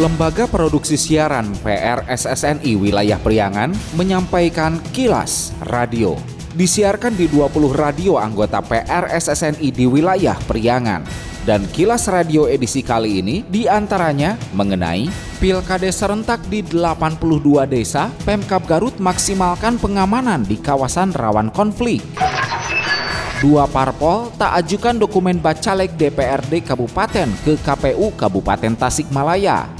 Lembaga Produksi Siaran PRSSNI Wilayah Priangan menyampaikan kilas radio. Disiarkan di 20 radio anggota PRSSNI di wilayah Priangan. Dan kilas radio edisi kali ini di antaranya mengenai Pilkades serentak di 82 desa, Pemkap Garut maksimalkan pengamanan di kawasan rawan konflik. Dua parpol tak ajukan dokumen bacalek DPRD Kabupaten ke KPU Kabupaten Tasikmalaya.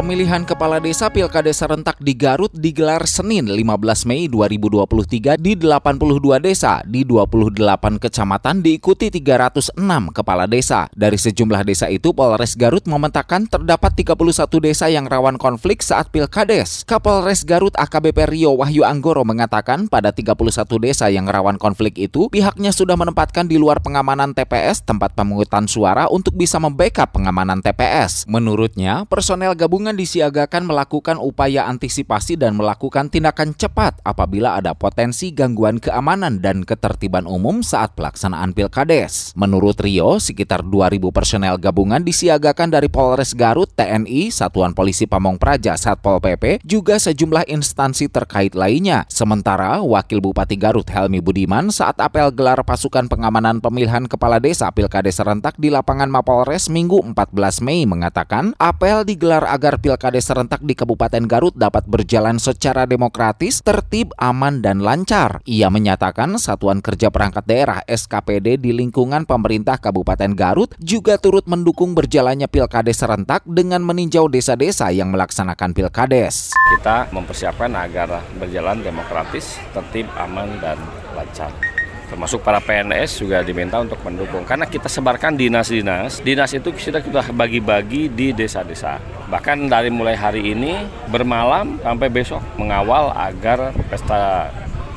Pemilihan Kepala Desa Pilkada serentak di Garut digelar Senin 15 Mei 2023 di 82 desa di 28 kecamatan diikuti 306 kepala desa. Dari sejumlah desa itu Polres Garut memetakan terdapat 31 desa yang rawan konflik saat Pilkades. Kapolres Garut AKBP Rio Wahyu Anggoro mengatakan pada 31 desa yang rawan konflik itu pihaknya sudah menempatkan di luar pengamanan TPS tempat pemungutan suara untuk bisa membackup pengamanan TPS. Menurutnya, personel gabungan gabungan disiagakan melakukan upaya antisipasi dan melakukan tindakan cepat apabila ada potensi gangguan keamanan dan ketertiban umum saat pelaksanaan Pilkades. Menurut Rio, sekitar 2.000 personel gabungan disiagakan dari Polres Garut, TNI, Satuan Polisi Pamong Praja, Satpol PP, juga sejumlah instansi terkait lainnya. Sementara Wakil Bupati Garut Helmi Budiman saat apel gelar pasukan pengamanan pemilihan kepala desa Pilkades serentak di lapangan Mapolres Minggu 14 Mei mengatakan apel digelar agar agar pilkades serentak di Kabupaten Garut dapat berjalan secara demokratis, tertib, aman, dan lancar. Ia menyatakan Satuan Kerja Perangkat Daerah SKPD di lingkungan pemerintah Kabupaten Garut juga turut mendukung berjalannya pilkades serentak dengan meninjau desa-desa yang melaksanakan pilkades. Kita mempersiapkan agar berjalan demokratis, tertib, aman, dan lancar termasuk para PNS juga diminta untuk mendukung. Karena kita sebarkan dinas-dinas dinas itu sudah kita bagi-bagi di desa-desa. Bahkan dari mulai hari ini bermalam sampai besok mengawal agar pesta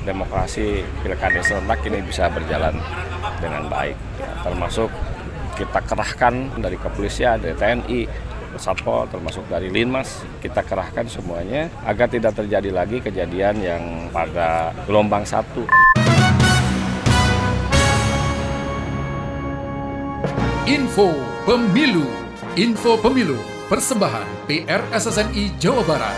demokrasi pilkada serentak ini bisa berjalan dengan baik. Termasuk kita kerahkan dari kepolisian dari TNI Satpol termasuk dari Linmas kita kerahkan semuanya agar tidak terjadi lagi kejadian yang pada gelombang satu. Info Pemilu. Info Pemilu. Persembahan PR SSNI Jawa Barat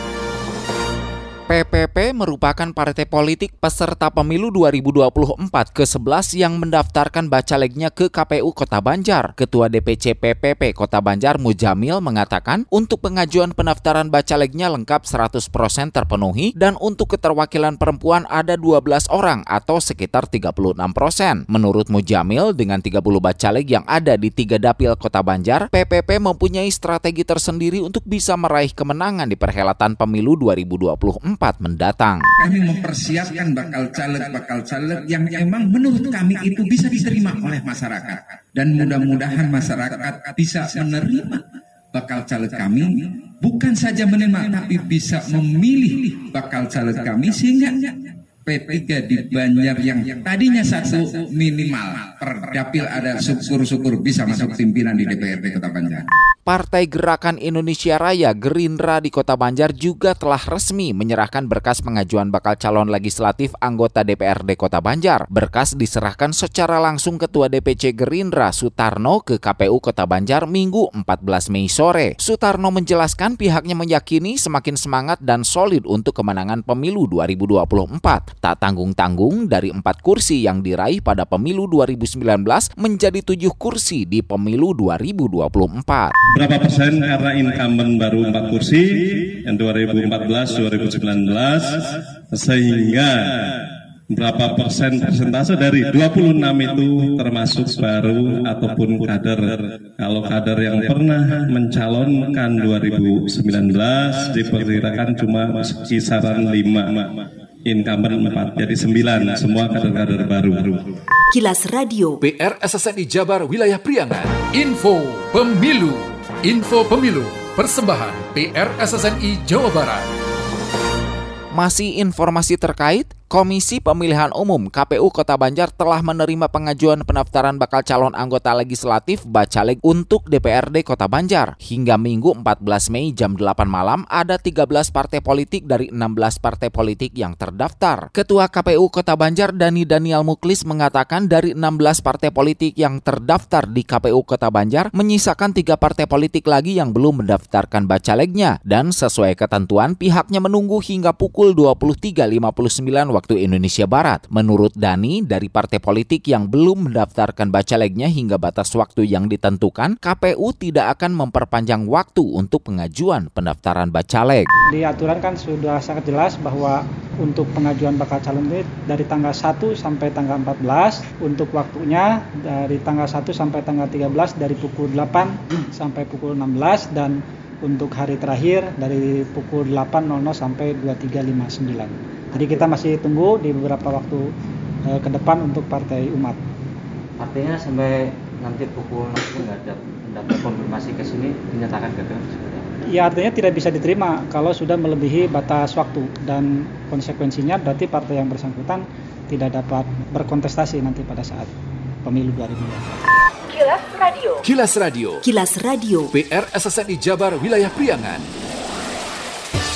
PPP merupakan partai politik peserta pemilu 2024 ke-11 yang mendaftarkan bacaleknya ke KPU Kota Banjar. Ketua DPC PPP Kota Banjar Mujamil mengatakan untuk pengajuan pendaftaran bacaleknya lengkap 100% terpenuhi dan untuk keterwakilan perempuan ada 12 orang atau sekitar 36%. Menurut Mujamil, dengan 30 bacalek yang ada di tiga dapil Kota Banjar, PPP mempunyai strategi tersendiri untuk bisa meraih kemenangan di perhelatan pemilu 2024 mendatang. Kami mempersiapkan bakal caleg-bakal caleg yang emang menurut kami itu bisa diterima oleh masyarakat. Dan mudah-mudahan masyarakat bisa menerima bakal caleg kami bukan saja menerima tapi bisa memilih bakal caleg kami sehingga P3 di Banjar yang tadinya satu minimal per dapil ada syukur-syukur bisa masuk pimpinan di DPRD Kota Banjar. Partai Gerakan Indonesia Raya Gerindra di Kota Banjar juga telah resmi menyerahkan berkas pengajuan bakal calon legislatif anggota DPRD Kota Banjar. Berkas diserahkan secara langsung Ketua DPC Gerindra Sutarno ke KPU Kota Banjar Minggu 14 Mei sore. Sutarno menjelaskan pihaknya meyakini semakin semangat dan solid untuk kemenangan pemilu 2024 tak tanggung-tanggung dari empat kursi yang diraih pada pemilu 2019 menjadi tujuh kursi di pemilu 2024. Berapa persen karena incumbent baru empat kursi? Yang 2014-2019 sehingga berapa persen persentase dari 26 itu termasuk baru ataupun kader? Kalau kader yang pernah mencalonkan 2019 diperkirakan cuma kisaran 5 incumbent 4, jadi 9, semua kader-kader baru. Kilas Radio. PR SSNI Jabar Wilayah Priangan. Info Pemilu Info Pemilu Persembahan PR SSNI Jawa Barat. Masih informasi terkait Komisi Pemilihan Umum KPU Kota Banjar telah menerima pengajuan pendaftaran bakal calon anggota legislatif Bacaleg untuk DPRD Kota Banjar. Hingga Minggu 14 Mei jam 8 malam ada 13 partai politik dari 16 partai politik yang terdaftar. Ketua KPU Kota Banjar Dani Daniel Muklis mengatakan dari 16 partai politik yang terdaftar di KPU Kota Banjar menyisakan tiga partai politik lagi yang belum mendaftarkan bacalegnya dan sesuai ketentuan pihaknya menunggu hingga pukul 23.59 waktu Indonesia Barat. Menurut Dani, dari partai politik yang belum mendaftarkan bacalegnya hingga batas waktu yang ditentukan, KPU tidak akan memperpanjang waktu untuk pengajuan pendaftaran bacaleg. Di aturan kan sudah sangat jelas bahwa untuk pengajuan bakal calon ini dari tanggal 1 sampai tanggal 14, untuk waktunya dari tanggal 1 sampai tanggal 13 dari pukul 8 sampai pukul 16 dan untuk hari terakhir dari pukul 8.00 sampai 23.59. Jadi kita masih tunggu di beberapa waktu uh, ke depan untuk Partai Umat. Artinya sampai nanti pukul nggak ada dapat konfirmasi ke sini dinyatakan gagal Ya artinya tidak bisa diterima kalau sudah melebihi batas waktu dan konsekuensinya berarti partai yang bersangkutan tidak dapat berkontestasi nanti pada saat pemilu 2024. Kilas Radio. Kilas Radio. Kilas Radio. PR SSNI Jabar Wilayah Priangan.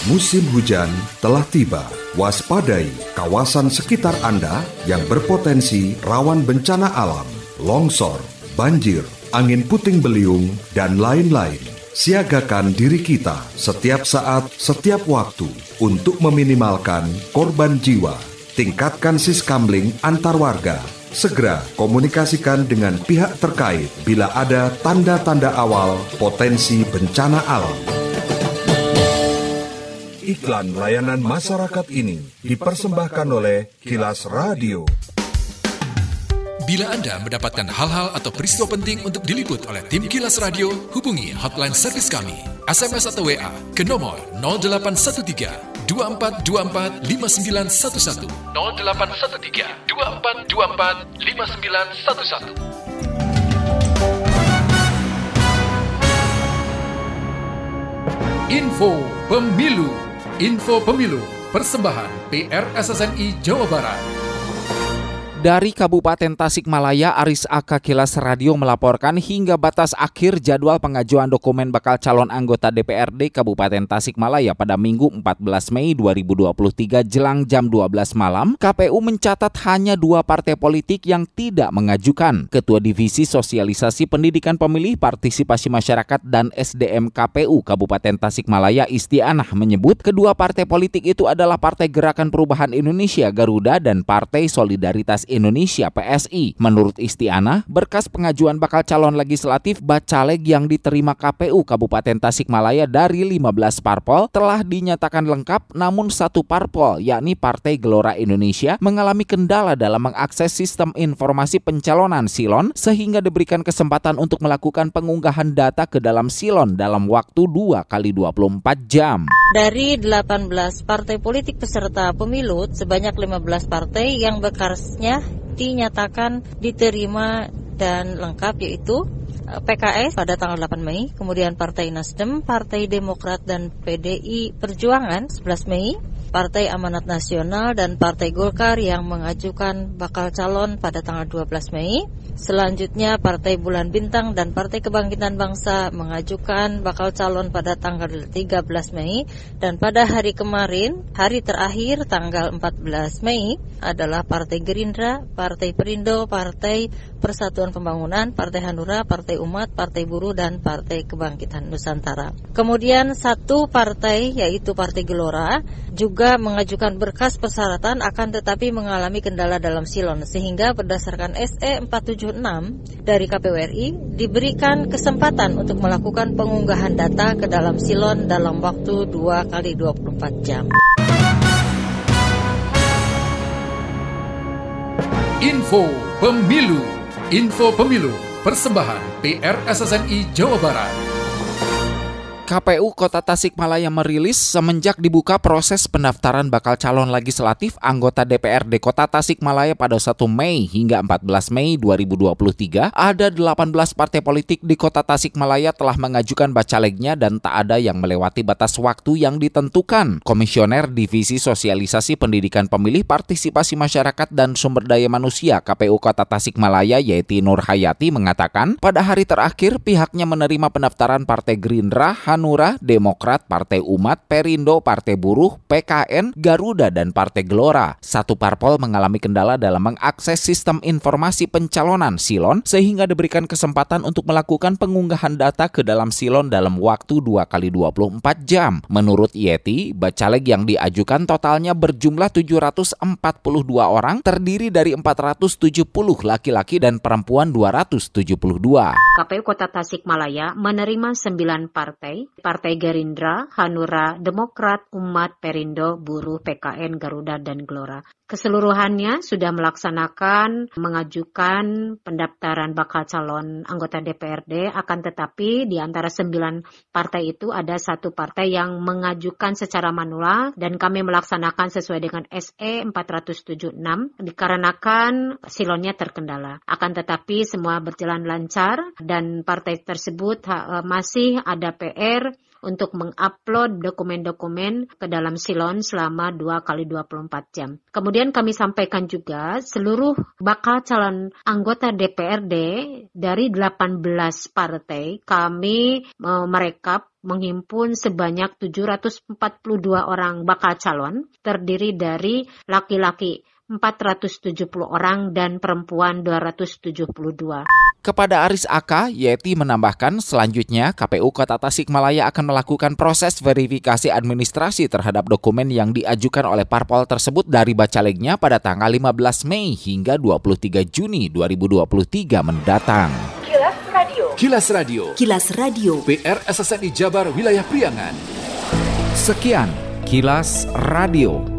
Musim hujan telah tiba. Waspadai kawasan sekitar Anda yang berpotensi rawan bencana alam, longsor, banjir, angin puting beliung, dan lain-lain. Siagakan diri kita setiap saat, setiap waktu untuk meminimalkan korban jiwa. Tingkatkan siskamling antar warga. Segera komunikasikan dengan pihak terkait bila ada tanda-tanda awal potensi bencana alam. Iklan layanan masyarakat ini dipersembahkan oleh Kilas Radio. Bila Anda mendapatkan hal-hal atau peristiwa penting untuk diliput oleh tim Kilas Radio, hubungi hotline servis kami, SMS atau WA ke nomor 0813 2424 5911 0813 2424 5911 Info Pemilu Info Pemilu, persembahan PRSSNI Jawa Barat. Dari Kabupaten Tasikmalaya, Aris Aka Kilas Radio melaporkan hingga batas akhir jadwal pengajuan dokumen bakal calon anggota DPRD Kabupaten Tasikmalaya pada Minggu 14 Mei 2023 jelang jam 12 malam, KPU mencatat hanya dua partai politik yang tidak mengajukan. Ketua Divisi Sosialisasi Pendidikan Pemilih Partisipasi Masyarakat dan SDM KPU Kabupaten Tasikmalaya Istianah menyebut kedua partai politik itu adalah Partai Gerakan Perubahan Indonesia Garuda dan Partai Solidaritas Indonesia PSI. Menurut Istiana, berkas pengajuan bakal calon legislatif Bacaleg yang diterima KPU Kabupaten Tasikmalaya dari 15 parpol telah dinyatakan lengkap namun satu parpol yakni Partai Gelora Indonesia mengalami kendala dalam mengakses sistem informasi pencalonan Silon sehingga diberikan kesempatan untuk melakukan pengunggahan data ke dalam Silon dalam waktu 2 kali 24 jam. Dari 18 partai politik peserta pemilu, sebanyak 15 partai yang berkasnya dinyatakan diterima dan lengkap yaitu eh, PKS pada tanggal 8 Mei, kemudian Partai Nasdem, Partai Demokrat dan PDI Perjuangan 11 Mei, Partai Amanat Nasional dan Partai Golkar yang mengajukan bakal calon pada tanggal 12 Mei, Selanjutnya Partai Bulan Bintang dan Partai Kebangkitan Bangsa mengajukan bakal calon pada tanggal 13 Mei dan pada hari kemarin, hari terakhir tanggal 14 Mei adalah Partai Gerindra, Partai Perindo, Partai Persatuan Pembangunan, Partai Hanura, Partai Umat, Partai Buruh dan Partai Kebangkitan Nusantara. Kemudian satu partai yaitu Partai Gelora juga mengajukan berkas persyaratan akan tetapi mengalami kendala dalam silon sehingga berdasarkan SE 47 dari KPU RI diberikan kesempatan untuk melakukan pengunggahan data ke dalam silon dalam waktu 2 kali 24 jam. Info Pemilu. Info Pemilu. Persembahan PR SSNI Jawa Barat KPU Kota Tasikmalaya merilis semenjak dibuka proses pendaftaran bakal calon legislatif anggota DPRD Kota Tasikmalaya pada 1 Mei hingga 14 Mei 2023, ada 18 partai politik di Kota Tasikmalaya telah mengajukan bacalegnya dan tak ada yang melewati batas waktu yang ditentukan. Komisioner Divisi Sosialisasi Pendidikan Pemilih Partisipasi Masyarakat dan Sumber Daya Manusia KPU Kota Tasikmalaya Yeti Nur Hayati mengatakan, pada hari terakhir pihaknya menerima pendaftaran Partai Gerindra, Hanura, Demokrat, Partai Umat, Perindo, Partai Buruh, PKN, Garuda, dan Partai Gelora. Satu parpol mengalami kendala dalam mengakses sistem informasi pencalonan Silon sehingga diberikan kesempatan untuk melakukan pengunggahan data ke dalam Silon dalam waktu 2 kali 24 jam. Menurut Yeti, bacaleg yang diajukan totalnya berjumlah 742 orang terdiri dari 470 laki-laki dan perempuan 272. KPU Kota Tasikmalaya menerima 9 partai, Partai Gerindra, Hanura, Demokrat, Umat, Perindo, Buruh, PKN, Garuda, dan Gelora. Keseluruhannya sudah melaksanakan mengajukan pendaftaran bakal calon anggota DPRD, akan tetapi di antara sembilan partai itu ada satu partai yang mengajukan secara manual dan kami melaksanakan sesuai dengan SE 476 dikarenakan silonnya terkendala. Akan tetapi semua berjalan lancar dan partai tersebut masih ada PR untuk mengupload dokumen-dokumen ke dalam silon selama 2 kali 24 jam. Kemudian kami sampaikan juga seluruh bakal calon anggota DPRD dari 18 partai kami merekap menghimpun sebanyak 742 orang bakal calon terdiri dari laki-laki 470 orang dan perempuan 272. Kepada Aris Aka, Yeti menambahkan selanjutnya KPU Kota Tasikmalaya akan melakukan proses verifikasi administrasi terhadap dokumen yang diajukan oleh parpol tersebut dari bacalegnya pada tanggal 15 Mei hingga 23 Juni 2023 mendatang. Kilas Radio. Kilas Radio. Kilas Radio. PR SSNI Jabar Wilayah Priangan. Sekian Kilas Radio.